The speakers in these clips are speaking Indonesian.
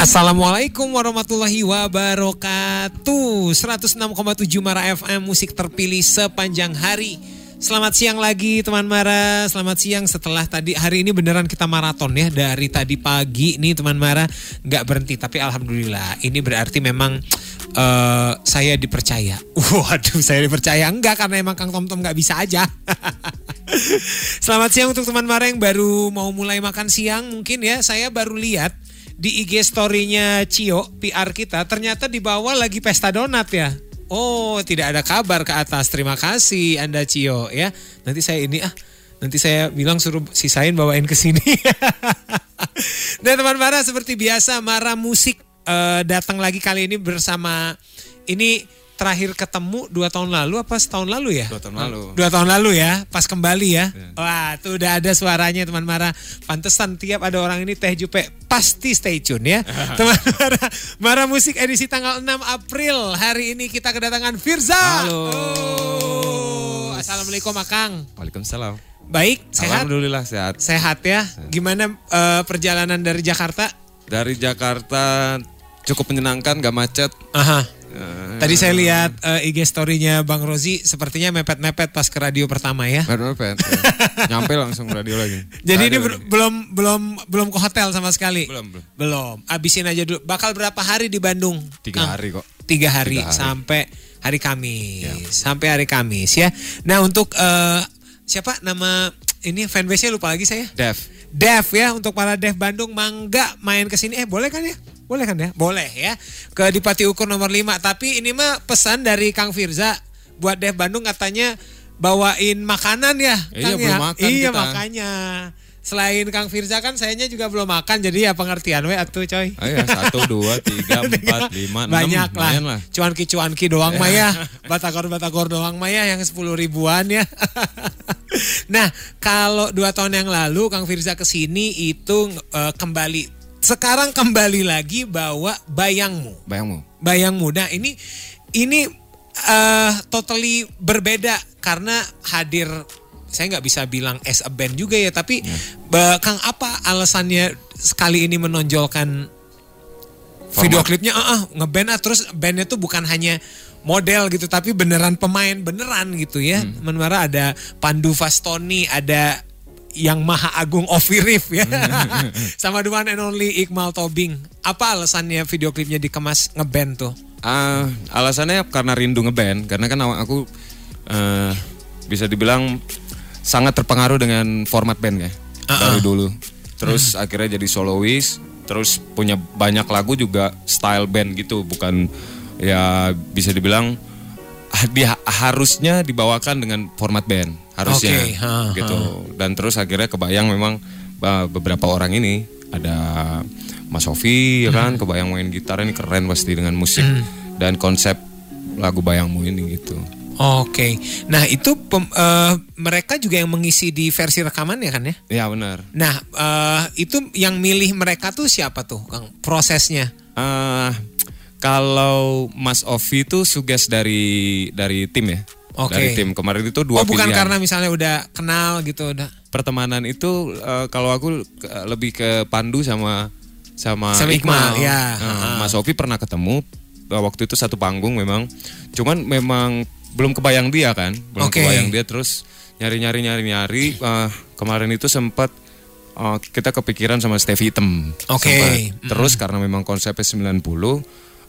Assalamualaikum warahmatullahi wabarakatuh. 106,7 Mara FM Musik terpilih sepanjang hari. Selamat siang lagi teman Mara. Selamat siang. Setelah tadi Hari ini beneran kita maraton ya. Dari tadi pagi nih teman Mara Nggak berhenti. Tapi Alhamdulillah Ini berarti memang uh, Saya dipercaya. Waduh saya dipercaya. Enggak karena emang Kang Tom Tom nggak bisa aja. Selamat siang untuk teman Mara yang baru mau mulai makan siang Mungkin ya. Saya baru lihat di IG story-nya Cio, PR kita, ternyata di bawah lagi pesta donat ya. Oh, tidak ada kabar ke atas. Terima kasih Anda Cio ya. Nanti saya ini ah, nanti saya bilang suruh sisain bawain ke sini. Dan teman Mara seperti biasa Mara Musik uh, datang lagi kali ini bersama ini terakhir ketemu dua tahun lalu apa setahun lalu ya? Dua tahun lalu. Dua tahun lalu ya, pas kembali ya. ya. Wah, tuh udah ada suaranya teman Mara. Pantesan tiap ada orang ini Teh Jupe pasti stay tune ya. teman Mara, Mara Musik edisi tanggal 6 April. Hari ini kita kedatangan Firza. Halo. Oh. Assalamualaikum Akang. Waalaikumsalam. Baik, sehat? Alhamdulillah sehat. Sehat ya. Gimana uh, perjalanan dari Jakarta? Dari Jakarta cukup menyenangkan, gak macet. Aha Tadi saya lihat uh, IG story-nya Bang Rozi sepertinya mepet-mepet pas ke radio pertama ya. Mepet-mepet. ya. Nyampe langsung radio lagi. Jadi radio ini lagi. belum belum belum ke hotel sama sekali. Belum belum. Belum. Abisin aja dulu. Bakal berapa hari di Bandung? Tiga hari kok. Tiga hari, Tiga hari. sampai hari Kamis. Ya. Sampai hari Kamis ya. Nah untuk uh, siapa nama ini fanbase-nya lupa lagi saya. Dev. Dev ya untuk para Dev Bandung mangga main ke sini. Eh boleh kan ya? Boleh kan ya? Boleh ya. Ke Dipati Ukur nomor 5. Tapi ini mah pesan dari Kang Firza buat Dev Bandung katanya bawain makanan ya. Iya, Kang belum ya? makan Iya kita. makanya. Selain Kang Firza kan sayanya juga belum makan jadi ya pengertian we atuh coy. Oh iya, satu, dua, tiga, empat, lima, enam. Banyak lah. lah. Cuanki-cuanki doang mah ya. Batagor-batagor doang mah ya yang sepuluh ribuan ya. nah kalau dua tahun yang lalu Kang Firza ke sini itu uh, kembali sekarang kembali lagi bawa bayangmu. Bayangmu. Bayangmu. Nah ini ini uh, totally berbeda karena hadir saya nggak bisa bilang as a band juga ya tapi ya. Kang apa alasannya sekali ini menonjolkan Format. video klipnya uh, uh, ngeband ah terus bandnya tuh bukan hanya model gitu tapi beneran pemain beneran gitu ya hmm. Menara ada Pandu Fastoni ada yang maha agung Ofirif ya. Sama the one and only Iqmal Tobing. Apa alasannya video klipnya dikemas ngeband tuh? Uh, alasannya karena rindu ngeband. Karena kan aku uh, bisa dibilang sangat terpengaruh dengan format band ya. Uh -uh. Dari dulu. Terus uh. akhirnya jadi soloist. Terus punya banyak lagu juga style band gitu. Bukan ya bisa dibilang dia harusnya dibawakan dengan format band harusnya okay. ha, gitu dan terus akhirnya kebayang memang beberapa orang ini ada Mas Sofi ya kan hmm. kebayang main gitar ini keren pasti dengan musik hmm. dan konsep lagu bayangmu ini gitu Oke, okay. nah itu pem, uh, mereka juga yang mengisi di versi rekaman ya kan ya? Iya benar. Nah uh, itu yang milih mereka tuh siapa tuh, Kang? Prosesnya? Uh, kalau Mas Ovi itu suges dari dari tim ya. Oke. Okay. Dari tim kemarin itu dua Oh bukan pilihan. karena misalnya udah kenal gitu udah. Pertemanan itu uh, kalau aku uh, lebih ke Pandu sama sama, sama Iqmal. Iqmal. Ya. Uh, Mas Ovi pernah ketemu waktu itu satu panggung memang. Cuman memang belum kebayang dia kan, belum okay. kebayang dia terus nyari-nyari nyari-nyari uh, kemarin itu sempat uh, kita kepikiran sama Stevie Item. Oke. Okay. Terus mm. karena memang konsepnya 90 Eh,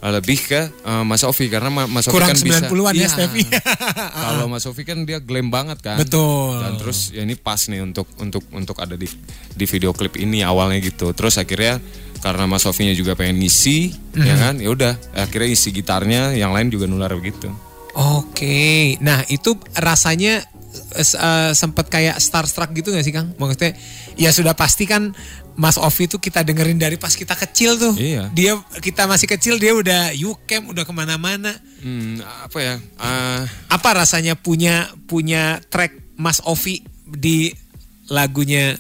lebih ke uh, Mas Sofi karena Mas Sofi kan bisa 90-an ya, Stevi. kalau Mas Sofi kan dia glam banget kan. Betul. Dan terus ya ini pas nih untuk untuk untuk ada di di video klip ini awalnya gitu. Terus akhirnya karena Mas Sofinya juga pengen ngisi mm-hmm. ya kan ya udah akhirnya isi gitarnya yang lain juga nular begitu. Oke. Nah, itu rasanya uh, sempet kayak starstruck gitu gak sih Kang? Maksudnya ya sudah pasti kan Mas Ovi tuh kita dengerin dari pas kita kecil tuh. Iya. Dia kita masih kecil dia udah yukem udah ke mana-mana. Hmm, apa ya? Uh... Apa rasanya punya punya track Mas Ovi di lagunya?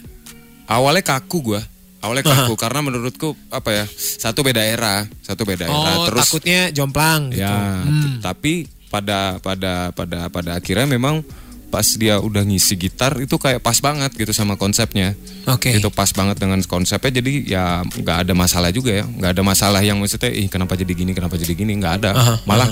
Awalnya kaku gua. Awalnya kaku uh -huh. karena menurutku apa ya? Satu beda era, satu beda oh, era. Terus takutnya jomplang gitu. Ya, hmm. tapi pada pada pada pada akhirnya memang pas dia udah ngisi gitar itu kayak pas banget gitu sama konsepnya. Oke. Itu pas banget dengan konsepnya jadi ya nggak ada masalah juga ya. nggak ada masalah yang maksudnya ih kenapa jadi gini, kenapa jadi gini, nggak ada. Aha, malah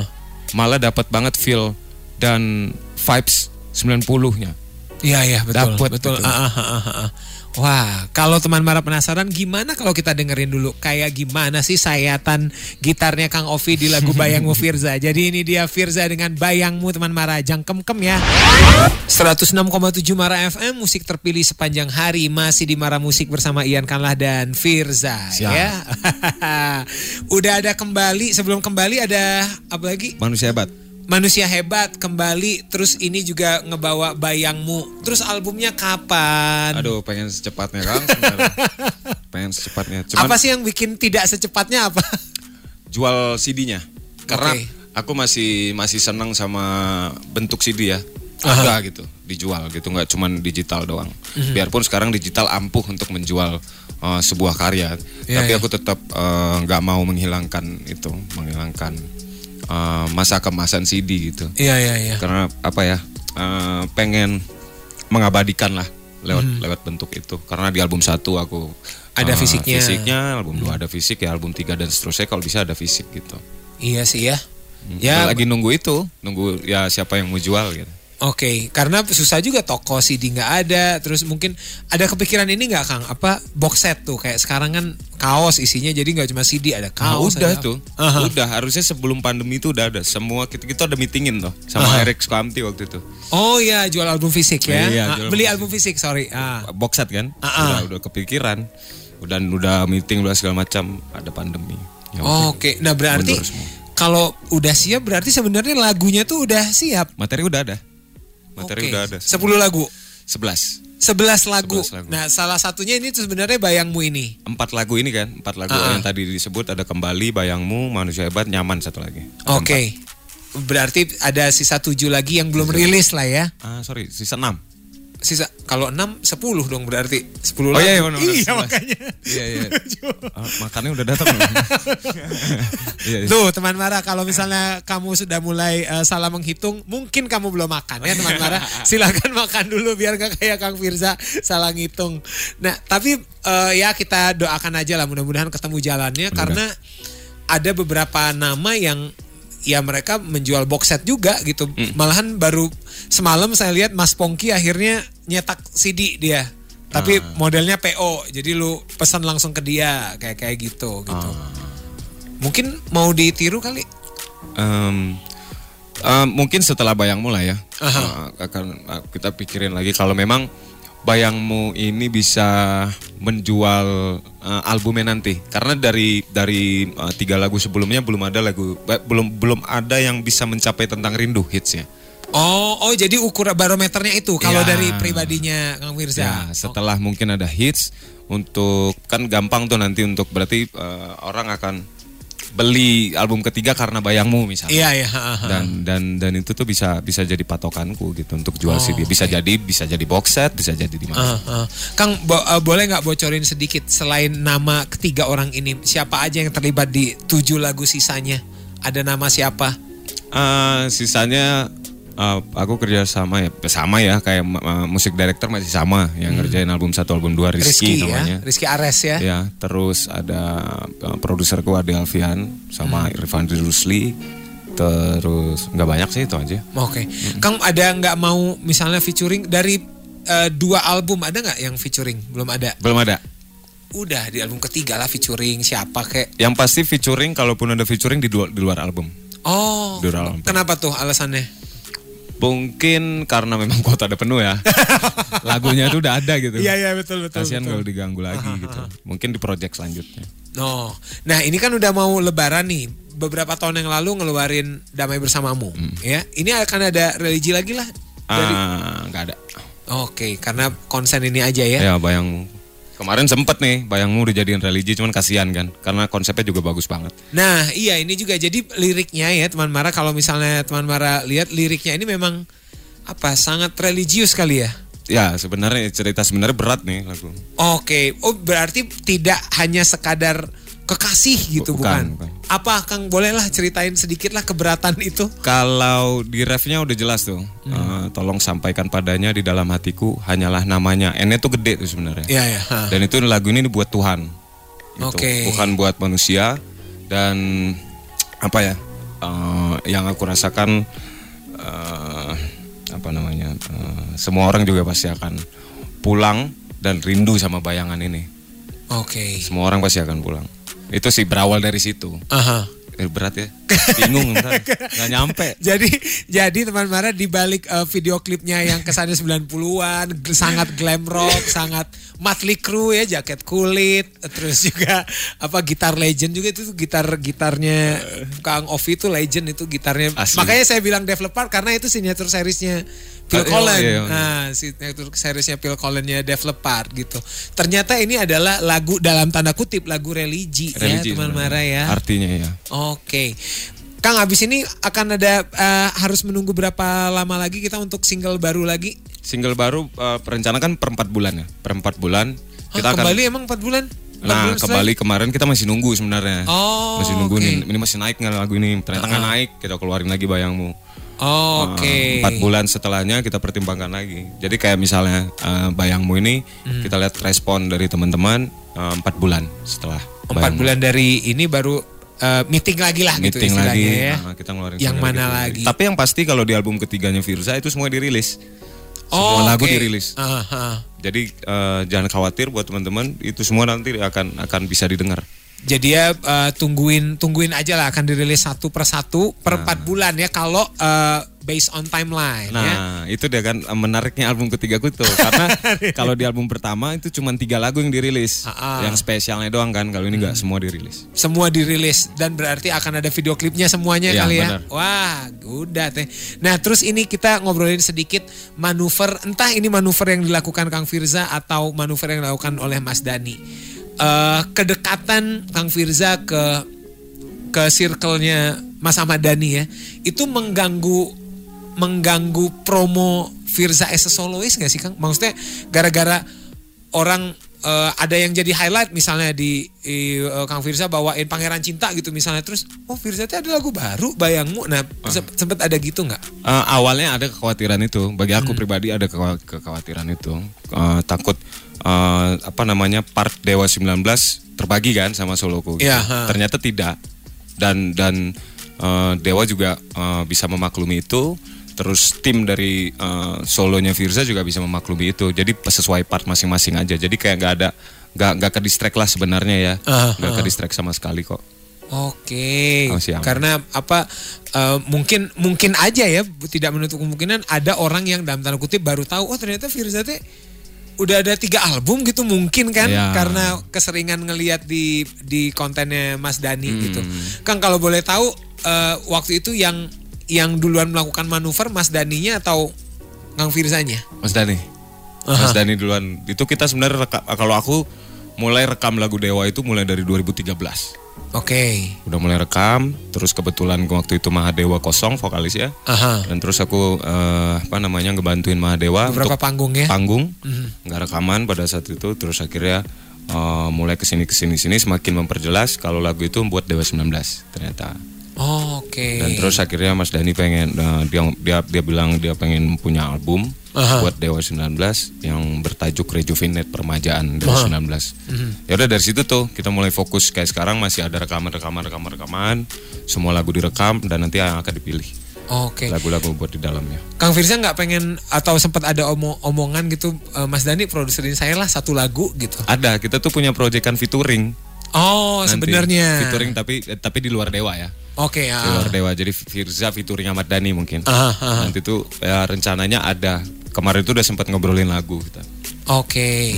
malah dapat banget feel dan vibes 90-nya. Iya iya betul Dapet, betul. betul. Ah, ah, ah. Wah, kalau teman Mara penasaran gimana kalau kita dengerin dulu kayak gimana sih sayatan gitarnya Kang Ovi di lagu Bayangmu Firza. Jadi ini dia Firza dengan Bayangmu teman Mara jangkem-kem ya. 106,7 Mara FM musik terpilih sepanjang hari masih di Mara Musik bersama Ian Kanlah dan Firza Siap. ya. Udah ada kembali sebelum kembali ada apa lagi? Manusia hebat. Manusia hebat kembali terus ini juga ngebawa bayangmu. Terus albumnya kapan? Aduh, pengen secepatnya Kang. sebenarnya. pengen secepatnya. Cuman apa sih yang bikin tidak secepatnya apa? jual CD-nya. Karena Oke. aku masih masih senang sama bentuk CD ya. Ada gitu, dijual gitu, nggak cuman digital doang. Mhm. Biarpun sekarang digital ampuh untuk menjual uh, sebuah karya, Iya, tapi iya. aku tetap uh, nggak mau menghilangkan itu, menghilangkan uh, masa kemasan CD gitu. Iya iya iya. Karena apa ya? uh, pengen mengabadikan lah lewat lewat bentuk itu. Karena di album satu aku. Ada uh, fisiknya. Fisiknya, album dua ada fisik ya, album tiga dan seterusnya kalau bisa ada fisik gitu. Iya sih ya. Ya Ya lagi nunggu itu, nunggu ya siapa yang mau jual gitu. Oke, karena susah juga toko CD nggak ada, terus mungkin ada kepikiran ini nggak Kang? Apa box set tuh kayak sekarang kan kaos isinya jadi nggak cuma CD ada Ah, kaos. udah ada- tuh, Aha. udah harusnya sebelum pandemi itu udah ada. Semua kita kita ada meetingin tuh sama Aha. Eric Skamti waktu itu. Oh ya jual album fisik ya? Iya, Ah, jual beli album album fisik sorry. Ah. Box set kan? Ah. Udah udah kepikiran. Udah udah meeting udah segala macam ada pandemi. Ya Oh. Oke, nah berarti kalau udah siap berarti sebenarnya lagunya tuh udah siap. materi udah ada. Materi Oke. udah ada. 10 lagu. 11. 11 lagu. 11 lagu. Nah, salah satunya ini tuh sebenarnya bayangmu ini. Empat lagu ini kan, empat lagu ah. yang tadi disebut ada kembali, bayangmu, manusia hebat, nyaman satu lagi. Oke. Berarti ada sisa 7 lagi yang belum rilis lah ya. Ah sorry, sisa enam. Sisa kalau 6 10 dong berarti 10 Oh iya, iya, benar-benar, iya 11. makanya. Iya iya. Ah, makannya udah datang. Iya, iya. Tuh teman Mara kalau misalnya kamu sudah mulai eh, salah menghitung mungkin kamu belum makan ya teman Mara silakan makan dulu biar gak kayak Kang Firza salah ngitung. Nah tapi eh, ya kita doakan aja lah mudah-mudahan ketemu jalannya karena ada beberapa nama yang ya mereka menjual box set juga gitu. Malahan baru semalam saya lihat Mas Pongki akhirnya nyetak CD dia. Tapi modelnya PO, jadi lu pesan langsung ke dia kayak kayak gitu gitu. Mungkin mau ditiru kali. Em, em, mungkin setelah bayangmu lah ya Aha. eh, akan eh, kita pikirin lagi kalau memang bayangmu ini bisa menjual eh, albumnya nanti karena dari dari eh, tiga lagu sebelumnya belum ada lagu belum belum ada yang bisa mencapai tentang rindu hitsnya Oh, oh jadi ukuran barometernya itu kalau Ya. dari pribadinya Kang Firza. ya setelah mungkin ada hits untuk kan gampang tuh nanti untuk berarti eh, orang akan beli album ketiga karena bayangmu misalnya Iya, iya. dan dan dan itu tuh bisa bisa jadi patokanku gitu untuk jual Oh, CD bisa jadi bisa jadi box set bisa jadi di mana Ah, ah. Kang bo- eh, boleh nggak bocorin sedikit selain nama ketiga orang ini siapa aja yang terlibat di tujuh lagu sisanya? Ada nama siapa? Ah, sisanya ah, aku kerja sama ya sama ya kayak ah, musik director masih sama yang ngerjain album satu album dua Rizky, Rizky namanya ya, Rizky Ares ya. ya terus ada uh, produserku Ade Alfian sama Irfan Rusli terus nggak banyak sih itu aja Oke, Kang ada nggak mau misalnya featuring dari eh, dua album ada nggak yang featuring? Belum ada. belum ada Udah di album ketiga lah featuring siapa kek? yang pasti featuring kalaupun ada featuring di luar, di luar album Oh, album. kenapa tuh alasannya? Mungkin karena memang kuota ada penuh ya. Lagunya tuh udah ada gitu. Iya iya betul betul. Kasihan kalau diganggu lagi gitu. Mungkin di project selanjutnya. Oh, nah ini kan udah mau Lebaran nih. Beberapa tahun yang lalu ngeluarin Damai Bersamamu, ya. Ini akan ada religi lagi lah. Dari, Ah, nggak ada. Oke, karena konsen ini aja ya. Ya, bayang kemarin sempet nih bayangmu dijadiin religi cuman kasihan kan karena konsepnya juga bagus banget. Nah, iya ini juga jadi liriknya ya teman Mara kalau misalnya teman Mara lihat liriknya ini memang apa sangat religius kali ya. Ya sebenarnya cerita sebenarnya berat nih lagu. Oke, oh berarti tidak hanya sekadar kekasih gitu bukan? Bukan, bukan. Apa Kang bolehlah ceritain sedikit lah keberatan itu? Kalau di refnya udah jelas tuh. Eh, tolong sampaikan padanya di dalam hatiku hanyalah namanya. N itu gede tuh sebenarnya. Iya ya. ha. Dan itu lagu ini buat Tuhan. Gitu. Oke. Bukan buat manusia dan apa ya? eh, yang aku rasakan eh, apa namanya? eh, semua orang juga pasti akan pulang dan rindu sama bayangan ini. Oke. Semua orang pasti akan pulang. Itu sih berawal dari situ. Aha. Eh, berat ya. Bingung ntar. Nggak nyampe. Jadi jadi teman Mara di balik eh, video klipnya yang kesannya 90-an, gl- sangat glam rock, sangat Motley Crue ya, jaket kulit, terus juga apa gitar legend juga itu gitar gitarnya Kang Ovi itu legend itu gitarnya. Asli. Makanya saya bilang developer karena itu signature seriesnya Phil Oh, iya, Collins. iya. Nah, signature seriesnya Phil Collins-nya developer gitu. Ternyata ini adalah lagu dalam tanda kutip lagu religi, Religi ya teman. Mara ya. Artinya ya. Oke. Kang abis ini akan ada eh, harus menunggu berapa lama lagi kita untuk single baru lagi? Single baru uh, perencanakan per 4 bulan ya. Per 4 bulan Hah, kita akan kembali emang 4 bulan? 4 Nah, kembali kemarin kita masih nunggu sebenarnya. Oh, masih nunggu oke. nih, ini masih naik nggak lagu ini? Ternyata nggak naik, kita keluarin lagi bayangmu. Oh, Oke. Empat bulan setelahnya kita pertimbangkan lagi. Jadi kayak misalnya eh, bayangmu ini Hmm. kita lihat respon dari teman-teman eh, empat bulan setelah. Empat Bayangmu. bulan dari ini baru eh, meeting lagi lah gitu meeting istilahnya lagi, ya. nah, kita ngeluarin Yang mana gitu. lagi? Tapi yang pasti kalau di album ketiganya Firza itu semua dirilis. Oh, Semua lagu oke. dirilis. Aha. Jadi eh, jangan khawatir buat teman-teman, itu semua nanti akan akan bisa didengar. Jadi ya eh, tungguin tungguin aja lah akan dirilis satu per satu per empat bulan ya kalau eh, based on timeline ya. Nah, itu dia kan eh, menariknya album ketiga tuh. Karena kalau di album pertama itu cuma tiga lagu yang dirilis, Ah, ah. yang spesialnya doang kan. Kalau ini nggak semua dirilis. semua dirilis dan berarti akan ada video klipnya semuanya Iya, kali ya. benar. Wah, udah teh. Nah, terus ini kita ngobrolin sedikit manuver, entah ini manuver yang dilakukan Kang Firza atau manuver yang dilakukan oleh Mas Dani. Eh, kedekatan Kang Firza ke ke circle-nya Mas Ahmad Dhani ya, itu mengganggu mengganggu promo Firza as a soloist gak sih Kang? Maksudnya gara-gara orang eh, ada yang jadi highlight misalnya di, eh, Kang Firza bawain Pangeran Cinta gitu misalnya terus oh Firza itu ada lagu baru bayangmu nah se- sempet ada gitu nggak? Eh, awalnya ada kekhawatiran itu. Bagi Hmm. aku pribadi ada kekhawatiran itu. Eh, takut eh, apa namanya part Dewa 19 terbagi kan sama soloku. gitu. Ha. Ternyata tidak. Dan dan eh, Dewa juga eh, bisa memaklumi itu. Terus tim dari eh, solonya Firza juga bisa memaklumi itu. Jadi sesuai part masing-masing aja. Jadi kayak nggak ada nggak nggak ke distract lah sebenarnya ya. Nggak ke distract sama sekali kok. Oke, aman. karena apa? eh, mungkin mungkin aja ya, tidak menutup kemungkinan ada orang yang dalam tanda kutip baru tahu, oh ternyata Firza teh udah ada tiga album gitu mungkin kan, Ya. karena keseringan ngelihat di di kontennya Mas Dani Hmm. gitu. Kang kalau boleh tahu eh, waktu itu yang yang duluan melakukan manuver Mas Daninya atau Kang Firzanya? Mas Dani. Mas Dani duluan. Itu kita sebenarnya kalau aku mulai rekam lagu Dewa itu mulai dari 2013. Oke, Udah mulai rekam, terus kebetulan waktu itu Mahadewa kosong vokalis ya. aha, Dan terus aku eh, apa namanya ngebantuin Mahadewa beberapa untuk panggung ya? panggung, nggak rekaman pada saat itu. Terus akhirnya eh, mulai ke sini ke sini sini semakin memperjelas kalau lagu itu buat Dewa 19 ternyata. Oh, Oke. Dan terus akhirnya Mas Dani pengen eh, dia dia dia bilang dia pengen punya album Aha. buat Dewa 19 yang bertajuk Rejuvenate Permajaan Dewa 19. Ya udah dari situ tuh kita mulai fokus kayak sekarang masih ada rekaman rekaman rekaman rekaman, semua lagu direkam dan nanti yang akan dipilih Oke. lagu-lagu buat di dalamnya. Kang Firza nggak pengen atau sempat ada omo- omongan gitu eh, Mas Dani produserin saya lah satu lagu gitu. Ada kita tuh punya proyekan featuring. Oh sebenarnya. featuring tapi eh, tapi di luar Dewa ya. Oke Di ya. luar Dewa jadi Firza featuring Ahmad Dhani mungkin. Aha, aha. Nanti tuh ya rencananya ada. Kemarin tuh udah sempat ngobrolin lagu kita. Oke.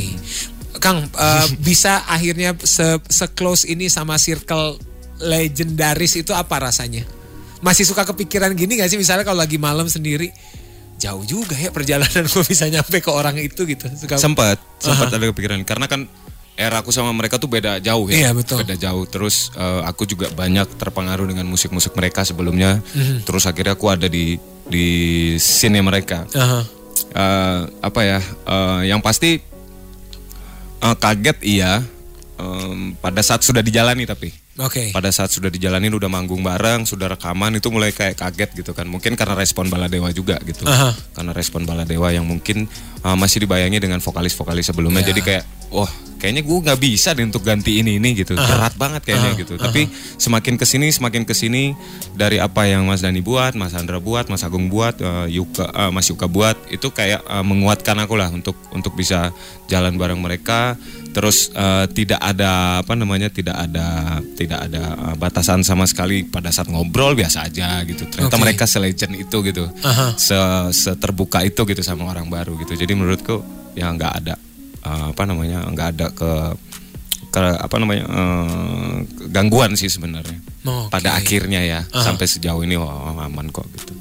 Kang eh, bisa akhirnya se close ini sama circle legendaris itu apa rasanya? Masih suka kepikiran gini gak sih misalnya kalau lagi malam sendiri jauh juga ya perjalanan gue bisa nyampe ke orang itu gitu. Suka Sempat, sempat ada kepikiran karena kan era aku sama mereka tuh beda jauh ya. Iya, betul. Beda jauh. Terus eh, aku juga banyak terpengaruh dengan musik-musik mereka sebelumnya. Mhm. Terus akhirnya aku ada di di scene mereka. Aha. Eh, apa ya? eh, yang pasti eh, kaget iya. Em, pada saat sudah dijalani tapi Oke. Pada saat sudah dijalanin udah manggung bareng, sudah rekaman itu mulai kayak kaget gitu kan. Mungkin karena respon Baladewa juga gitu. Aha. Karena respon Baladewa yang mungkin uh, masih dibayangi dengan vokalis-vokalis sebelumnya. Ya. Jadi kayak wah, kayaknya gue nggak bisa deh untuk ganti ini ini gitu. Berat banget kayaknya gitu. Tapi semakin ke sini semakin ke sini dari apa yang Mas Dani buat, Mas Andra buat, Mas Agung buat, uh, Yuka uh, Mas Yuka buat, itu kayak uh, menguatkan aku lah untuk untuk bisa jalan bareng mereka terus uh, tidak ada apa namanya tidak ada tidak ada uh, batasan sama sekali pada saat ngobrol biasa aja gitu ternyata Oke. mereka selegend itu gitu Aha. se seterbuka itu gitu sama orang baru gitu jadi menurutku ya nggak ada uh, apa namanya nggak ada ke ke apa namanya uh, gangguan sih sebenarnya Oke. pada akhirnya ya sampai sejauh ini wah, aman kok gitu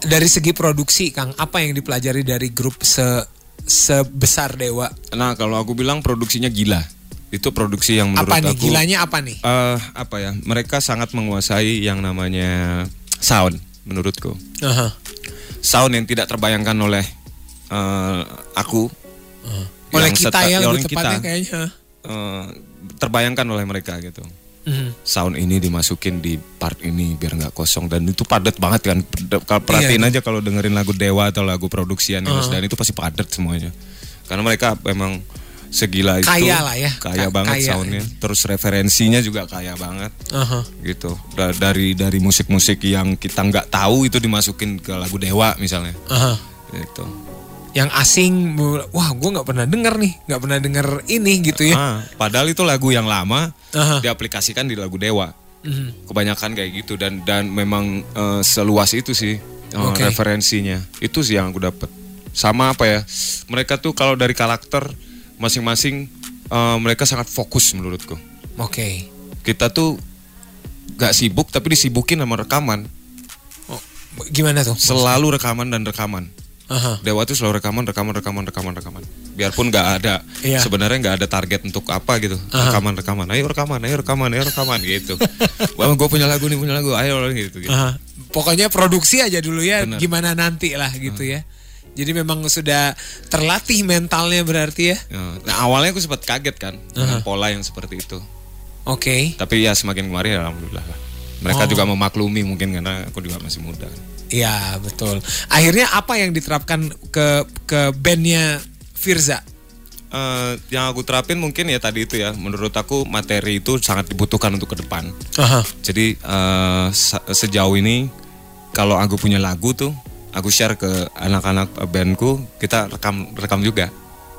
Dari segi produksi, Kang, apa yang dipelajari dari grup se sebesar Dewa? nah kalau aku bilang produksinya gila itu produksi yang menurut apa nih? aku Gilanya apa nih? eh apa ya mereka sangat menguasai yang namanya sound menurutku Aha. sound yang tidak terbayangkan oleh eh, aku Oleh Yang kita ya lebih tepatnya kita, kayaknya. eh, terbayangkan oleh mereka gitu Mhm. sound ini dimasukin di part ini biar nggak kosong dan itu padat banget kan Kalau perhatiin Iya. aja kalau dengerin lagu Dewa atau lagu produksian Yunus dan itu pasti padat semuanya karena mereka memang segila itu Kaya lah ya. kaya Ka- banget kaya. soundnya terus referensinya juga kaya banget Aha. gitu Da- dari dari musik-musik yang kita nggak tahu itu dimasukin ke lagu Dewa misalnya Aha. gitu Yang asing, wah gue nggak pernah denger nih, nggak pernah denger ini gitu ya. Ah, padahal itu lagu yang lama Aha. diaplikasikan di lagu Dewa Mhm. kebanyakan kayak gitu dan dan memang eh, seluas itu sih eh, Oke. referensinya itu sih yang aku dapat sama apa ya mereka tuh kalau dari karakter masing-masing eh, mereka sangat fokus menurutku Oke. kita tuh gak sibuk tapi disibukin sama rekaman Oh, gimana tuh? selalu rekaman dan rekaman Aha. Dewa tuh selalu rekaman, rekaman, rekaman, rekaman, rekaman. Biarpun nggak ada, Iya. sebenarnya nggak ada target untuk apa gitu. Rekaman, rekaman, ayo rekaman, ayo rekaman, ayo rekaman gitu. Wah, gue punya lagu nih, punya lagu, ayo gitu. gitu. Aha. Pokoknya produksi aja dulu ya, Bener. gimana nanti lah gitu ya. Jadi memang sudah terlatih mentalnya berarti ya. Ya, Nah awalnya aku sempat kaget kan dengan pola yang seperti itu. Oke. Tapi ya semakin kemarin alhamdulillah lah. Mereka juga memaklumi mungkin karena aku juga masih muda. kan. Iya betul. Akhirnya apa yang diterapkan ke ke bandnya Firza? Eh, yang aku terapin mungkin ya tadi itu ya. Menurut aku materi itu sangat dibutuhkan untuk ke depan. Aha. Jadi sa- sejauh ini kalau aku punya lagu tuh aku share ke anak-anak bandku kita rekam rekam juga.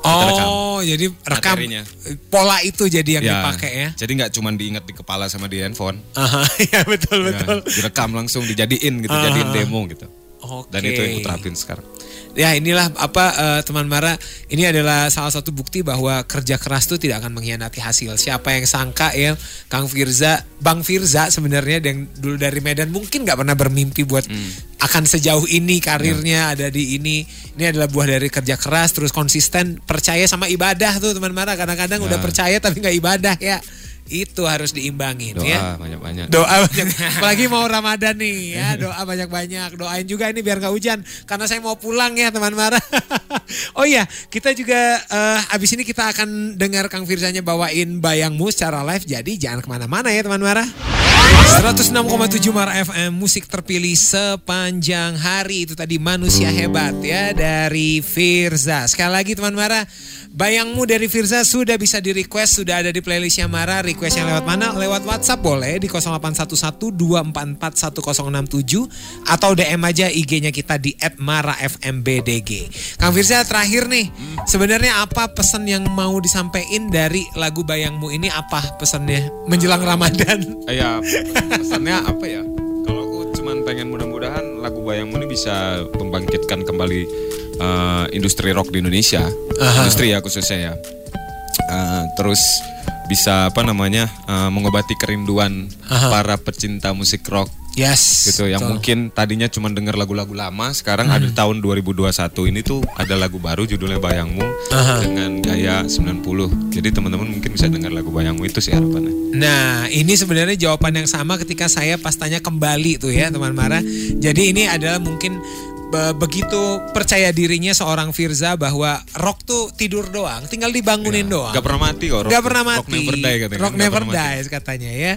Kita rekam. Oh, jadi rekam Materinya. pola itu jadi yang Ya, dipakai ya. Jadi nggak cuma diingat di kepala sama di handphone. Aha, ya betul Ya, betul. direkam langsung dijadiin gitu, jadiin demo gitu. Oke. Dan itu yang aku terapin sekarang. Ya inilah apa eh, teman Mara ini adalah salah satu bukti bahwa kerja keras tuh tidak akan mengkhianati hasil. Siapa yang sangka ya Kang Firza, Bang Firza sebenarnya yang dulu dari Medan mungkin nggak pernah bermimpi buat akan sejauh ini karirnya ada di ini. Ini adalah buah dari kerja keras terus konsisten percaya sama ibadah tuh teman Mara. Kadang-kadang udah percaya tapi nggak ibadah ya. Itu harus diimbangin Doa ya. banyak-banyak. Doa banyak. Apalagi mau Ramadan nih ya, doa banyak-banyak. Doain juga ini biar nggak hujan karena saya mau pulang ya teman Mara. oh iya, kita juga eh, abis ini kita akan dengar Kang Firzanya bawain bayangmu secara live. Jadi jangan ke mana-mana ya teman Mara. 106,7 Mara FM musik terpilih sepanjang hari itu tadi manusia hebat ya dari Firza. Sekali lagi teman Mara, bayangmu dari Firza sudah bisa di request sudah ada di playlistnya Mara. Requestnya lewat mana? Lewat WhatsApp boleh di 0811244167 atau DM aja IG-nya kita di @marafmbdg. Kang Firza terakhir nih, sebenarnya apa pesan yang mau disampaikan dari lagu bayangmu ini apa pesannya menjelang Ramadan? Eh, Ya pesannya apa ya? Kalau aku cuman pengen mudah-mudahan lagu Bayangmu ini bisa membangkitkan kembali eh, industri rock di Indonesia, industri ya khususnya ya. Eh, terus bisa apa namanya eh, mengobati kerinduan para pecinta musik rock Yes. gitu yang betul. mungkin tadinya cuma denger lagu-lagu lama sekarang ada tahun 2021 ini tuh ada lagu baru judulnya Bayangmu dengan gaya 90 jadi teman-teman mungkin bisa dengar lagu Bayangmu itu sih harapannya Nah, ini sebenarnya jawaban yang sama ketika saya pas tanya kembali tuh ya, teman Mara. Jadi ini adalah mungkin begitu percaya dirinya seorang Firza bahwa rock tuh tidur doang, tinggal dibangunin doang. Gak pernah mati kok. Rock, Gak pernah mati. Rock never die katanya. Rock gak never mati. dies katanya ya.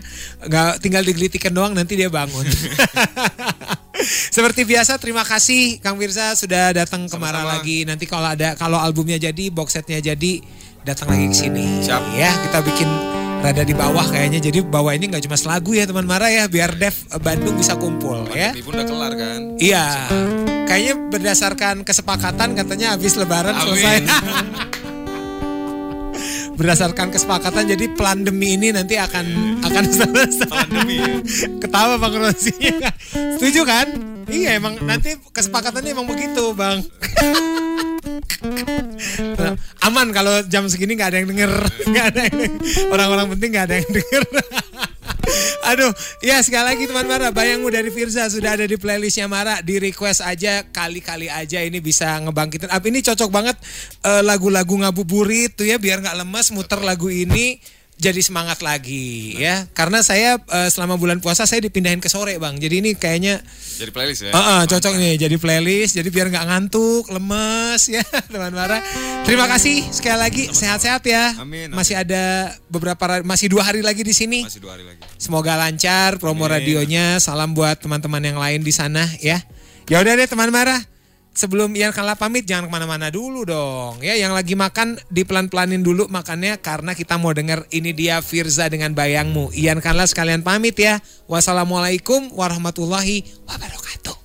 Gak tinggal digelitikan doang nanti dia bangun. Seperti biasa terima kasih Kang Firza sudah datang Sama-sama. lagi. Nanti kalau ada kalau albumnya jadi, box setnya jadi datang lagi ke sini. Siap. Ya, kita bikin rada di bawah kayaknya. Jadi bawah ini nggak cuma selagu ya teman Mara ya, biar Dev Bandung bisa kumpul ya. Pandemi pun udah kelar kan. Iya. Kayaknya berdasarkan kesepakatan katanya habis lebaran Amin. selesai. berdasarkan kesepakatan jadi pandemi ini nanti akan akan selesai. Pandemi ya. Ketawa Bang Rosinya. Setuju kan? Iya emang nanti kesepakatannya emang begitu Bang. Nah, Aman kalau jam segini nggak ada yang denger, nggak ada orang-orang penting nggak ada yang denger. Aduh, ya sekali lagi teman Mara, bayangmu dari Firza sudah ada di playlistnya Mara, di request aja kali-kali aja ini bisa ngebangkitin. Apa ini cocok banget eh, lagu-lagu ngabuburit tuh ya, biar nggak lemas muter lagu ini jadi semangat lagi ya. Karena saya eh, selama bulan puasa saya dipindahin ke sore bang, jadi ini kayaknya Jadi playlist ya. Heeh, cocok nih jadi playlist jadi biar nggak ngantuk lemes ya teman Mara terima kasih sekali lagi sehat-sehat ya Amin, amin. masih ada beberapa ra- masih dua hari lagi di sini Masih dua hari lagi. semoga lancar promo Amin. radionya salam buat teman-teman yang lain di sana ya ya udah deh teman Mara sebelum Ian Kala pamit jangan ke mana-mana dulu dong. Ya yang lagi makan dipelan-pelanin dulu makannya karena kita mau denger ini dia Firza dengan bayangmu. Ian Kala sekalian pamit ya. Wassalamualaikum warahmatullahi wabarakatuh